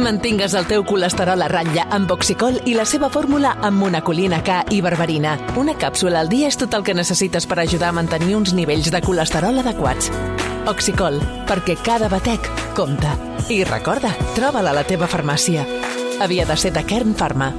Mantingues el teu colesterol a ratlla amb Oxicol i la seva fórmula amb monacolina K i berberina. Una càpsula al dia és tot el que necessites per ajudar a mantenir uns nivells de colesterol adequats. Oxicol, perquè cada batec compta. I recorda, troba-la a la teva farmàcia. Havia de ser de Kern Pharma.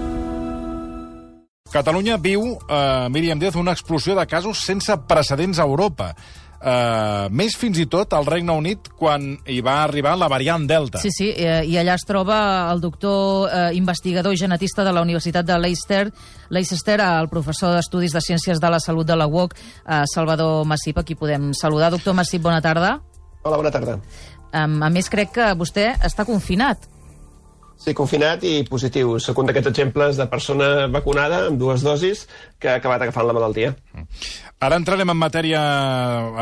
Catalunya viu, eh, Míriam Díaz, una explosió de casos sense precedents a Europa. Eh, més fins i tot al Regne Unit quan hi va arribar la variant Delta. Sí, sí, eh, i allà es troba el doctor eh, investigador i genetista de la Universitat de Leicester, Leicester, el professor d'Estudis de Ciències de la Salut de la UOC, eh, Salvador Massip, a qui podem saludar. Doctor Massip, bona tarda. Hola, bona tarda. Um, a més, crec que vostè està confinat. Sí, confinat i positiu. Soc un d'aquests exemples de persona vacunada amb dues dosis que ha acabat agafant la malaltia. Ara entrarem en matèria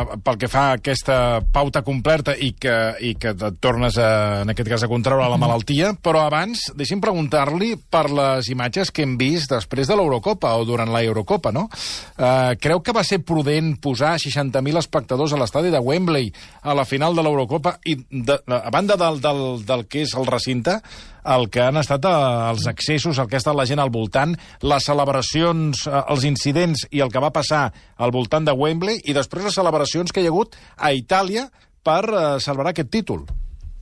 eh, pel que fa a aquesta pauta completa i que, i que et tornes, a, en aquest cas, a contraure la malaltia, però abans deixi'm preguntar-li per les imatges que hem vist després de l'Eurocopa o durant la Eurocopa, no? Uh, creu que va ser prudent posar 60.000 espectadors a l'estadi de Wembley a la final de l'Eurocopa i, de, a banda del, del, del que és el recinte, el que han estat eh, els accessos, el que ha estat la gent al voltant, les celebracions, els incidents i el que va passar al voltant de Wembley i després les celebracions que hi ha hagut a Itàlia per eh, celebrar aquest títol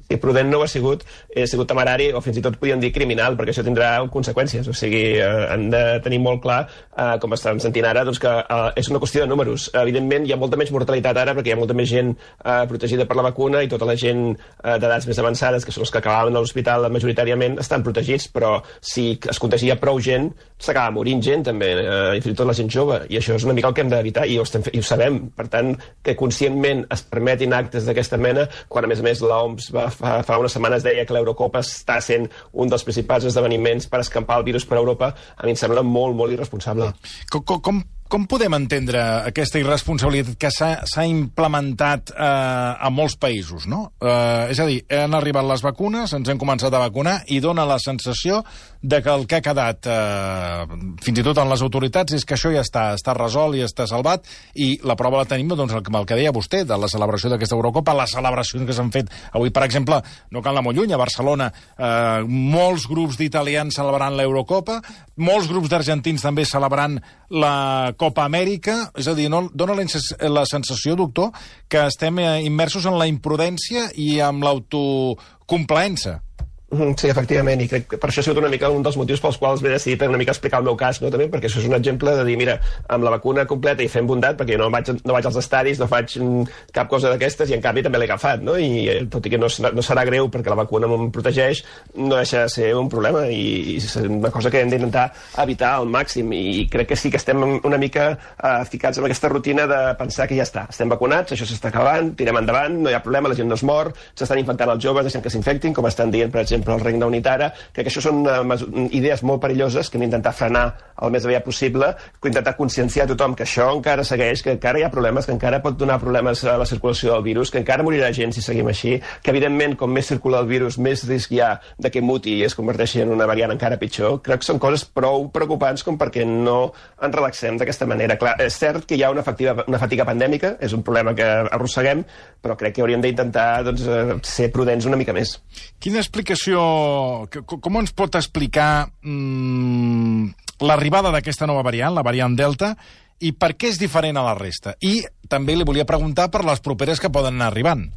i prudent no ho ha sigut, ha sigut temerari o fins i tot podríem dir criminal, perquè això tindrà conseqüències. O sigui, eh, han de tenir molt clar, eh, com estàvem sentint ara, doncs que eh, és una qüestió de números. Evidentment, hi ha molta menys mortalitat ara perquè hi ha molta més gent eh, protegida per la vacuna i tota la gent eh, d'edats més avançades, que són els que acabaven a l'hospital majoritàriament, estan protegits, però si es contagia prou gent, s'acaba morint gent també, eh, i fins i tot la gent jove, i això és una mica el que hem d'evitar, i, ho estem, i ho sabem. Per tant, que conscientment es permetin actes d'aquesta mena, quan a més a més l'OMS va fa, fa unes setmanes deia que l'Eurocopa està sent un dels principals esdeveniments per escampar el virus per Europa, a mi em sembla molt, molt irresponsable. Com, com, com com podem entendre aquesta irresponsabilitat que s'ha implementat eh, a molts països, no? Eh, és a dir, han arribat les vacunes, ens hem començat a vacunar i dona la sensació de que el que ha quedat, eh, fins i tot en les autoritats, és que això ja està, està resolt i està salvat i la prova la tenim, doncs, el, el que deia vostè, de la celebració d'aquesta Eurocopa, les celebracions que s'han fet avui, per exemple, no cal anar molt lluny, a Barcelona, eh, molts grups d'italians celebrant l'Eurocopa, molts grups d'argentins també celebrant la Copa Amèrica, és a dir, no, dona la, la sensació, doctor, que estem eh, immersos en la imprudència i amb l'autocomplaença. Mhm, sí, efectivament, i crec que per això ha sigut una mica un dels motius pels quals m'he decidit una mica explicar el meu cas, no, també, perquè això és un exemple de dir, mira, amb la vacuna completa i fent bondat, perquè jo no vaig, no vaig als estadis, no faig mm, cap cosa d'aquestes, i en canvi també l'he agafat, no? I eh, tot i que no, no serà greu perquè la vacuna em protegeix, no deixa de ser un problema, i, i és una cosa que hem d'intentar evitar al màxim, i crec que sí que estem una mica eh, ficats en aquesta rutina de pensar que ja està, estem vacunats, això s'està acabant, tirem endavant, no hi ha problema, la gent no es mor, s'estan infectant els joves, deixem que s'infectin, com estan dient, per exemple, exemple, el Regne Unit ara, crec que això són uh, idees molt perilloses que hem d'intentar frenar el més aviat possible, intentar conscienciar tothom que això encara segueix, que encara hi ha problemes, que encara pot donar problemes a la circulació del virus, que encara morirà gent si seguim així, que evidentment com més circula el virus més risc hi ha de que muti i es converteixi en una variant encara pitjor. Crec que són coses prou preocupants com perquè no ens relaxem d'aquesta manera. Clar, és cert que hi ha una, efectiva, una fatiga pandèmica, és un problema que arrosseguem, però crec que hauríem d'intentar doncs, eh, ser prudents una mica més. Quina explicació explicació... Com ens pot explicar mmm, l'arribada d'aquesta nova variant, la variant Delta, i per què és diferent a la resta? I també li volia preguntar per les properes que poden anar arribant.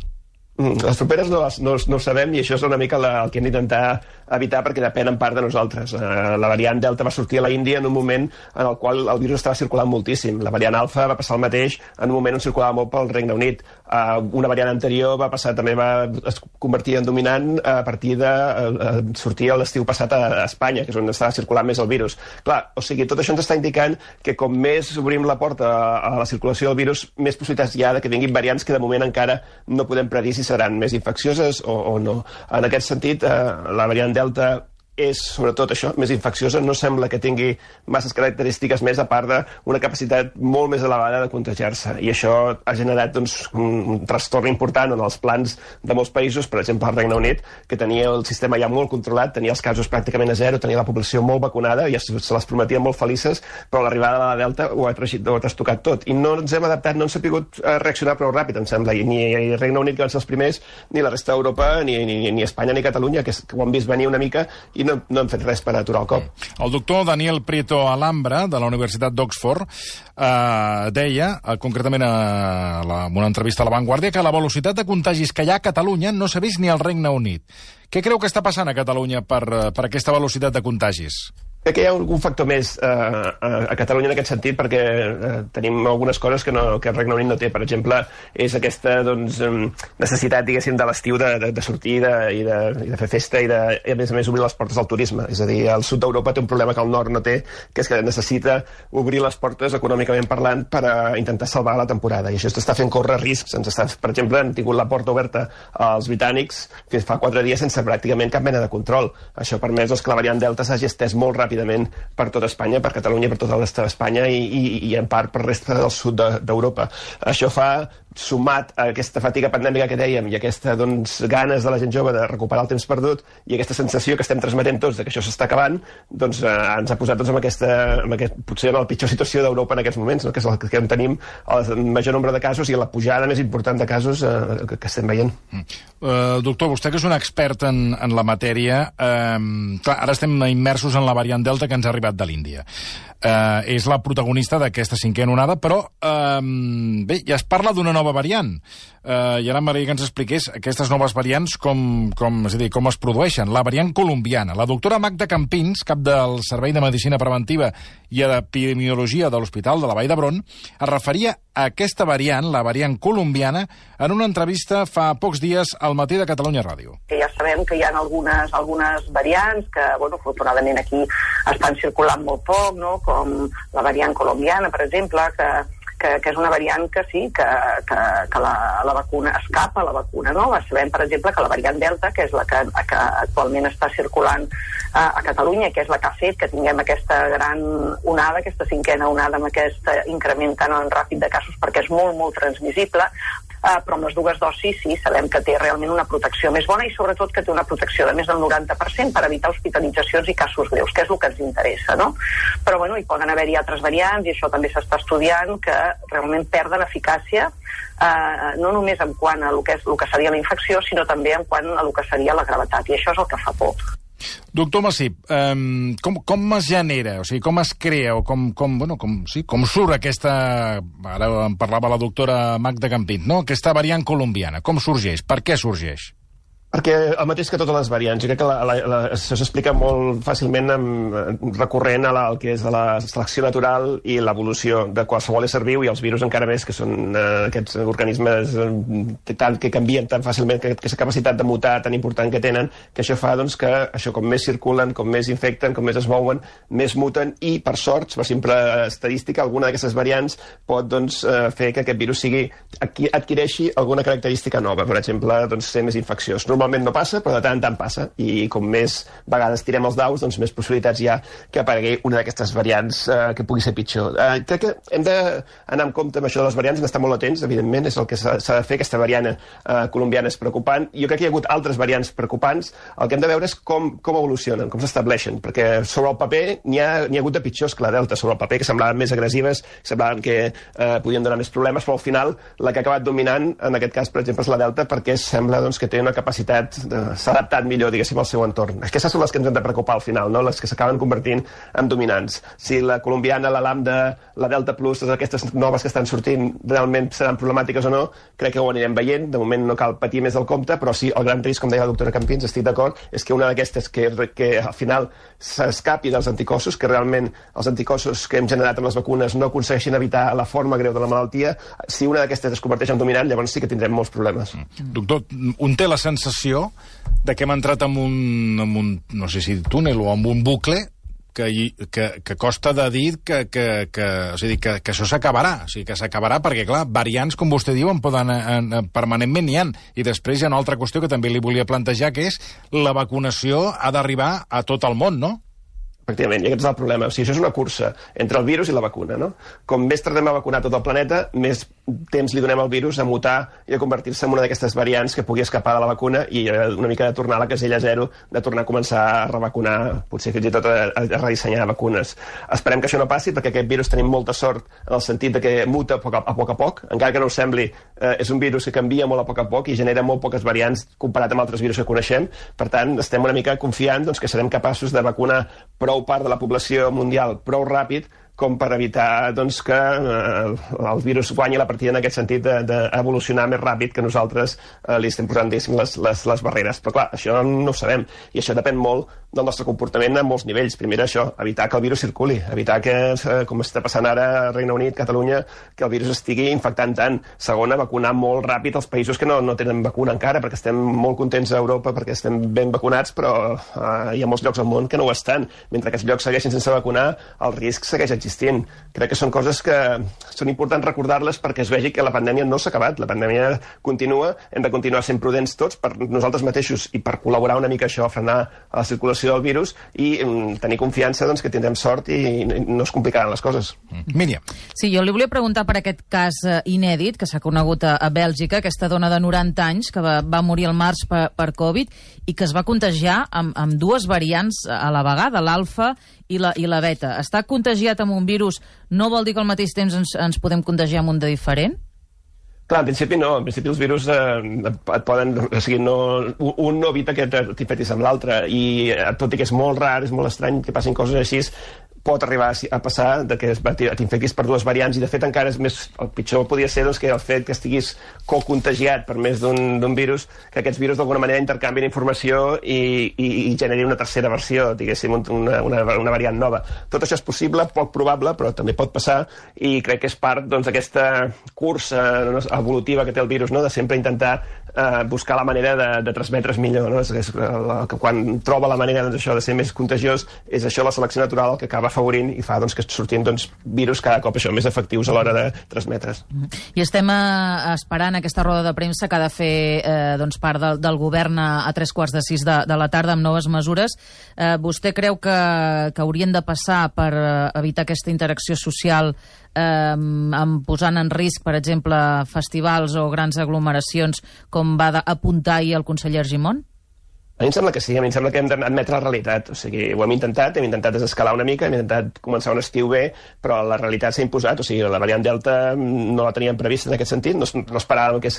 Mm, les properes no, no, no ho sabem i això és una mica la, el que hem d'intentar evitar perquè depèn en part de nosaltres. Uh, la variant Delta va sortir a la Índia en un moment en el qual el virus estava circulant moltíssim. La variant Alfa va passar el mateix en un moment on circulava molt pel Regne Unit. Uh, una variant anterior va passar també va es convertir en dominant a partir de uh, sortir l'estiu passat a, a Espanya, que és on estava circulant més el virus. Clar, o sigui, tot això ens està indicant que com més obrim la porta a, a la circulació del virus, més possibilitats hi ha de que vinguin variants que de moment encara no podem predir si seran més infeccioses o, o no. En aquest sentit, eh, la variant Delta és, sobretot això, més infecciosa, no sembla que tingui masses característiques més, a part d'una capacitat molt més elevada de contagiar-se. I això ha generat doncs, un, trastorn important en els plans de molts països, per exemple, el Regne Unit, que tenia el sistema ja molt controlat, tenia els casos pràcticament a zero, tenia la població molt vacunada, i se les prometia molt felices, però l'arribada de la Delta ho ha, ho ha trastocat tot. I no ens hem adaptat, no hem sabut eh, reaccionar prou ràpid, em sembla, i ni el Regne Unit, que van ser els primers, ni la resta d'Europa, ni, ni, ni Espanya ni Catalunya, que ho han vist venir una mica i no, no hem fet res per aturar el cop. El doctor Daniel Prieto Alhambra, de la Universitat d'Oxford, eh, deia, eh, concretament a la, en una entrevista a La Vanguardia, que la velocitat de contagis que hi ha a Catalunya no s'ha vist ni al Regne Unit. Què creu que està passant a Catalunya per, eh, per aquesta velocitat de contagis? Crec que hi ha algun factor més eh, a, a Catalunya en aquest sentit perquè eh, tenim algunes coses que, no, que el Regne Unit no té. Per exemple, és aquesta doncs, necessitat, diguéssim, de l'estiu de, de, de sortir de, i, de, i de fer festa i, de, i, a més a més, obrir les portes al turisme. És a dir, el sud d'Europa té un problema que el nord no té, que és que necessita obrir les portes econòmicament parlant per a intentar salvar la temporada. I això està fent córrer riscs. Ens està, per exemple, han tingut la porta oberta als britànics fins fa quatre dies sense pràcticament cap mena de control. Això ha permès doncs, que la variant Delta s'hagi estès molt ràpid ràpidament per tota Espanya, per Catalunya, per tot el resta d'Espanya i, i, i en part per resta del sud d'Europa. De, Això fa sumat a aquesta fatiga pandèmica que dèiem i aquesta doncs, ganes de la gent jove de recuperar el temps perdut i aquesta sensació que estem transmetent tots de que això s'està acabant, doncs eh, ens ha posat doncs, en aquesta, en aquest, potser en la pitjor situació d'Europa en aquests moments, no? que és el que en tenim el major nombre de casos i la pujada més important de casos eh, que, que estem veient. Mm. Uh, doctor, vostè que és un expert en, en la matèria, eh, clar, ara estem immersos en la variant Delta que ens ha arribat de l'Índia eh, és la protagonista d'aquesta cinquena onada, però eh, bé, ja es parla d'una nova variant. Eh, I ara m'agradaria que ens expliqués aquestes noves variants com, com, és a dir, com es produeixen. La variant colombiana. La doctora Magda Campins, cap del Servei de Medicina Preventiva i d'Epidemiologia de l'Hospital de la Vall d'Hebron, es referia a aquesta variant, la variant colombiana, en una entrevista fa pocs dies al matí de Catalunya Ràdio. Que ja sabem que hi ha algunes, algunes variants que, bueno, afortunadament aquí estan circulant molt poc, no? com la variant colombiana, per exemple, que que, que és una variant que sí, que, que, que la, la vacuna escapa la vacuna. No? Sabem, per exemple, que la variant Delta, que és la que, que actualment està circulant a, a Catalunya, que és la que ha fet que tinguem aquesta gran onada, aquesta cinquena onada amb aquest increment tan ràpid de casos, perquè és molt, molt transmissible, eh, però amb les dues dosis sí, sabem que té realment una protecció més bona i sobretot que té una protecció de més del 90% per evitar hospitalitzacions i casos greus, que és el que ens interessa, no? Però bueno, hi poden haver-hi altres variants i això també s'està estudiant que realment perden eficàcia eh, no només en quant a el que, és, el que seria la infecció, sinó també en quant a el que seria la gravetat, i això és el que fa por. Doctor Massip, um, com, com es genera, o sigui, com es crea, o com, com, bueno, com, sí, com surt aquesta... Ara en parlava la doctora Magda Campint, no? Aquesta variant colombiana. Com sorgeix? Per què sorgeix? Perquè el mateix que totes les variants, jo crec que la, la, la, això s'explica molt fàcilment amb, recorrent a la, al que és de la selecció natural i l'evolució de qualsevol ésser viu i els virus encara més, que són eh, aquests organismes eh, tant, que canvien tan fàcilment, que aquesta capacitat de mutar tan important que tenen, que això fa doncs, que això com més circulen, com més infecten, com més es mouen, més muten i, per sort, per simple estadística, alguna d'aquestes variants pot doncs, eh, fer que aquest virus sigui, adquireixi alguna característica nova, per exemple, doncs, ser més infecciós normalment no passa, però de tant en tant passa, i com més vegades tirem els daus, doncs més possibilitats hi ha que aparegui una d'aquestes variants eh, que pugui ser pitjor. Eh, crec que hem d'anar en compte amb això de les variants, hem d'estar molt atents, evidentment, és el que s'ha de fer, aquesta variant eh, colombiana és preocupant. Jo crec que hi ha hagut altres variants preocupants, el que hem de veure és com, com evolucionen, com s'estableixen, perquè sobre el paper n'hi ha, ha hagut de pitjors que la Delta, sobre el paper, que semblaven més agressives, semblaven que eh, podien donar més problemes, però al final la que ha acabat dominant, en aquest cas, per exemple, és la Delta, perquè sembla doncs, que té una capacitat capacitat, s'ha adaptat millor, diguéssim, al seu entorn. Aquestes són les que ens han de preocupar al final, no? les que s'acaben convertint en dominants. Si la colombiana, la lambda, la delta plus, totes aquestes noves que estan sortint realment seran problemàtiques o no, crec que ho anirem veient. De moment no cal patir més del compte, però sí, el gran risc, com deia la doctora Campins, estic d'acord, és que una d'aquestes que, que al final s'escapi dels anticossos, que realment els anticossos que hem generat amb les vacunes no aconsegueixin evitar la forma greu de la malaltia, si una d'aquestes es converteix en dominant, llavors sí que tindrem molts problemes. Mm. Doctor, un té la sensació sensació de que hem entrat en un, en un, no sé si túnel o en un bucle que, que, que costa de dir que, que, que, o sigui, que, que això s'acabarà. O sigui, que s'acabarà perquè, clar, variants, com vostè diu, en poden, en, en, permanentment n'hi ha. I després hi ha una altra qüestió que també li volia plantejar, que és la vacunació ha d'arribar a tot el món, no? Efectivament, i aquest és el problema. O sigui, això és una cursa entre el virus i la vacuna, no? Com més tardem a vacunar tot el planeta, més temps li donem al virus a mutar i a convertir-se en una d'aquestes variants que pugui escapar de la vacuna i eh, una mica de tornar a la casella zero, de tornar a començar a revacunar, potser fins i tot a, a redissenyar vacunes. Esperem que això no passi, perquè aquest virus tenim molta sort en el sentit de que muta a poc a, a poc, a poc. encara que no ho sembli, eh, és un virus que canvia molt a poc a poc i genera molt poques variants comparat amb altres virus que coneixem. Per tant, estem una mica confiant doncs, que serem capaços de vacunar prou part de la població mundial prou ràpid com per evitar doncs, que eh, el virus guanyi la partida en aquest sentit d'evolucionar de, de més ràpid que nosaltres eh, li estem posant les, les, les barreres. Però clar, això no ho sabem i això depèn molt del nostre comportament a molts nivells. Primer això, evitar que el virus circuli, evitar que, eh, com està passant ara a Regne Unit, Catalunya, que el virus estigui infectant tant. Segona, vacunar molt ràpid els països que no, no tenen vacuna encara, perquè estem molt contents a Europa, perquè estem ben vacunats, però eh, hi ha molts llocs al món que no ho estan. Mentre aquests llocs segueixin sense vacunar, el risc segueix existint. Crec que són coses que són importants recordar-les perquè es vegi que la pandèmia no s'ha acabat, la pandèmia continua, hem de continuar sent prudents tots per nosaltres mateixos i per col·laborar una mica això, a frenar la circulació del virus i mm, tenir confiança doncs, que tindrem sort i no es complicaran les coses. Míriam. Sí, jo li volia preguntar per aquest cas eh, inèdit que s'ha conegut a, a Bèlgica, aquesta dona de 90 anys que va, va morir al març per, per Covid i que es va contagiar amb, amb dues variants a la vegada, l'alfa i la, i la beta. Estar contagiat amb un virus no vol dir que al mateix temps ens, ens podem contagiar amb un de diferent? Clar, en principi no. En principi els virus eh, et poden... O sigui, no, un no evita que t'infectis amb l'altre. I eh, tot i que és molt rar, és molt estrany que passin coses així, pot arribar a passar de que t'infectis per dues variants i de fet encara és més, el pitjor podria ser doncs, que el fet que estiguis co-contagiat per més d'un virus, que aquests virus d'alguna manera intercanvien informació i, i, i generi una tercera versió, diguéssim, un- una, una, una variant nova. Tot això és possible, poc probable, però també pot passar i crec que és part doncs, d'aquesta cursa no, evolutiva que té el virus, no? de sempre intentar eh, buscar la manera de, de transmetre's millor. No? És, és, el, que quan troba la manera doncs, això de ser més contagiós, és això la selecció natural el que acaba afavorint i fa doncs, que sortin doncs, virus cada cop això més efectius a l'hora de transmetre's. I estem eh, esperant aquesta roda de premsa que ha de fer eh, doncs, part del, del govern a, a tres quarts de sis de, de la tarda amb noves mesures. Eh, vostè creu que, que haurien de passar per eh, evitar aquesta interacció social eh, amb, posant en risc, per exemple, festivals o grans aglomeracions, com va apuntar ahir el conseller Argimon? A mi em sembla que sí, a mi em sembla que hem d'admetre la realitat. O sigui, ho hem intentat, hem intentat desescalar una mica, hem intentat començar un estiu bé, però la realitat s'ha imposat. O sigui, la variant Delta no la teníem prevista en aquest sentit, no, no esperàvem que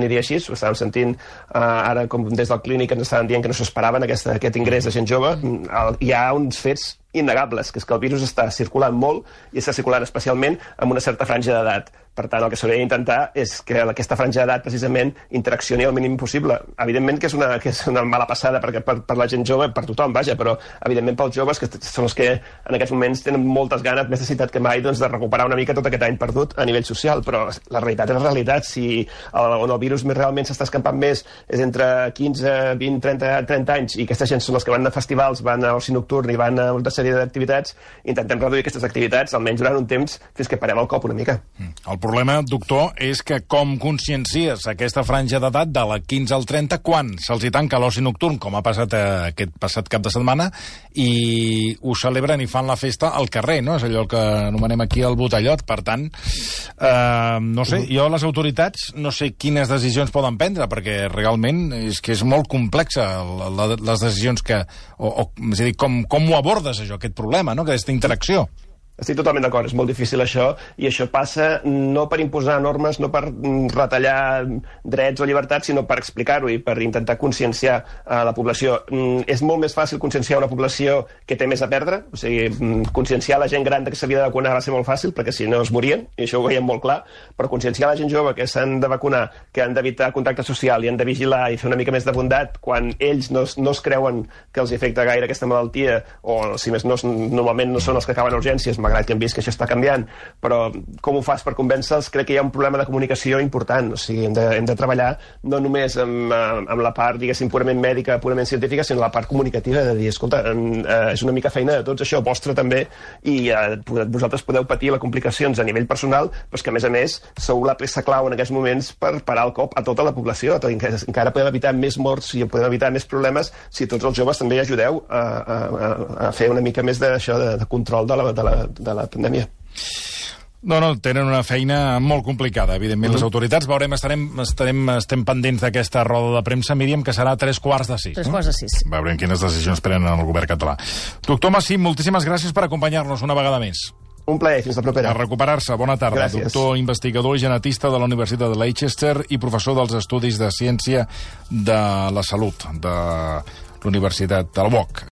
aniria així, ho estàvem sentint uh, ara com des del clínic ens estaven dient que no s'esperaven aquest, aquest ingrés de gent jove. Mm, El, hi ha uns fets innegables, que és que el virus està circulant molt i està circulant especialment amb una certa franja d'edat. Per tant, el que s'hauria d'intentar és que aquesta franja d'edat precisament interaccioni el mínim possible. Evidentment que és una, que és una mala passada perquè per, per la gent jove, per tothom, vaja, però evidentment pels joves, que són els que en aquests moments tenen moltes ganes, més necessitat que mai, doncs, de recuperar una mica tot aquest any perdut a nivell social. Però la realitat és la realitat. Si el, on el virus més realment s'està escampant més és entre 15, 20, 30, 30 anys i aquesta gent són els que van a festivals, van a oci nocturn i van a una sèrie d'activitats, intentem reduir aquestes activitats almenys durant un temps fins que parem el cop una mica. El problema, doctor, és que com consciencies aquesta franja d'edat de la 15 al 30 quan se'ls hi tanca l'oci nocturn, com ha passat eh, aquest passat cap de setmana, i ho celebren i fan la festa al carrer, no? És allò que anomenem aquí el botellot. Per tant, eh, no sé, jo les autoritats no sé quines decisions poden prendre, perquè realment és que és molt complexa la, la, les decisions que... O, o, és a dir, com, com ho abordes, això, aquest problema, no?, aquesta interacció. Estic totalment d'acord, és molt difícil això, i això passa no per imposar normes, no per mm, retallar drets o llibertats, sinó per explicar-ho i per intentar conscienciar a la població. Mm, És molt més fàcil conscienciar una població que té més a perdre, o sigui, mm, conscienciar la gent gran que s'havia de vacunar va ser molt fàcil, perquè si no es morien, i això ho veiem molt clar, però conscienciar la gent jove que s'han de vacunar, que han d'evitar contacte social i han de vigilar i fer una mica més de bondat quan ells no, no es creuen que els afecta gaire aquesta malaltia, o si més no, normalment no són els que acaben urgències, malgrat que hem vist que això està canviant, però com ho fas per convèncer-los? Crec que hi ha un problema de comunicació important, o sigui, hem de, hem de treballar no només amb, eh, amb la part, diguéssim, purament mèdica, purament científica, sinó la part comunicativa de dir, escolta, eh, és una mica feina de tots això, vostra també, i eh, vosaltres podeu patir les complicacions a nivell personal, però que a més a més sou la peça clau en aquests moments per parar el cop a tota la població, tot, encara podem evitar més morts i podem evitar més problemes si tots els joves també ajudeu a, a, a fer una mica més d'això de, de control de la, de la, de la pandèmia. No, no, tenen una feina molt complicada, evidentment, uh -huh. les autoritats. Veurem, estarem, estarem, estem pendents d'aquesta roda de premsa, Míriam, que serà tres quarts de sis. Tres quarts de sis. Veurem quines decisions prenen el govern català. Doctor Massim, moltíssimes gràcies per acompanyar-nos una vegada més. Un plaer, fins la propera. A recuperar-se. Bona tarda. Gràcies. Doctor investigador i genetista de la Universitat de Leicester i professor dels Estudis de Ciència de la Salut de l'Universitat del UOC.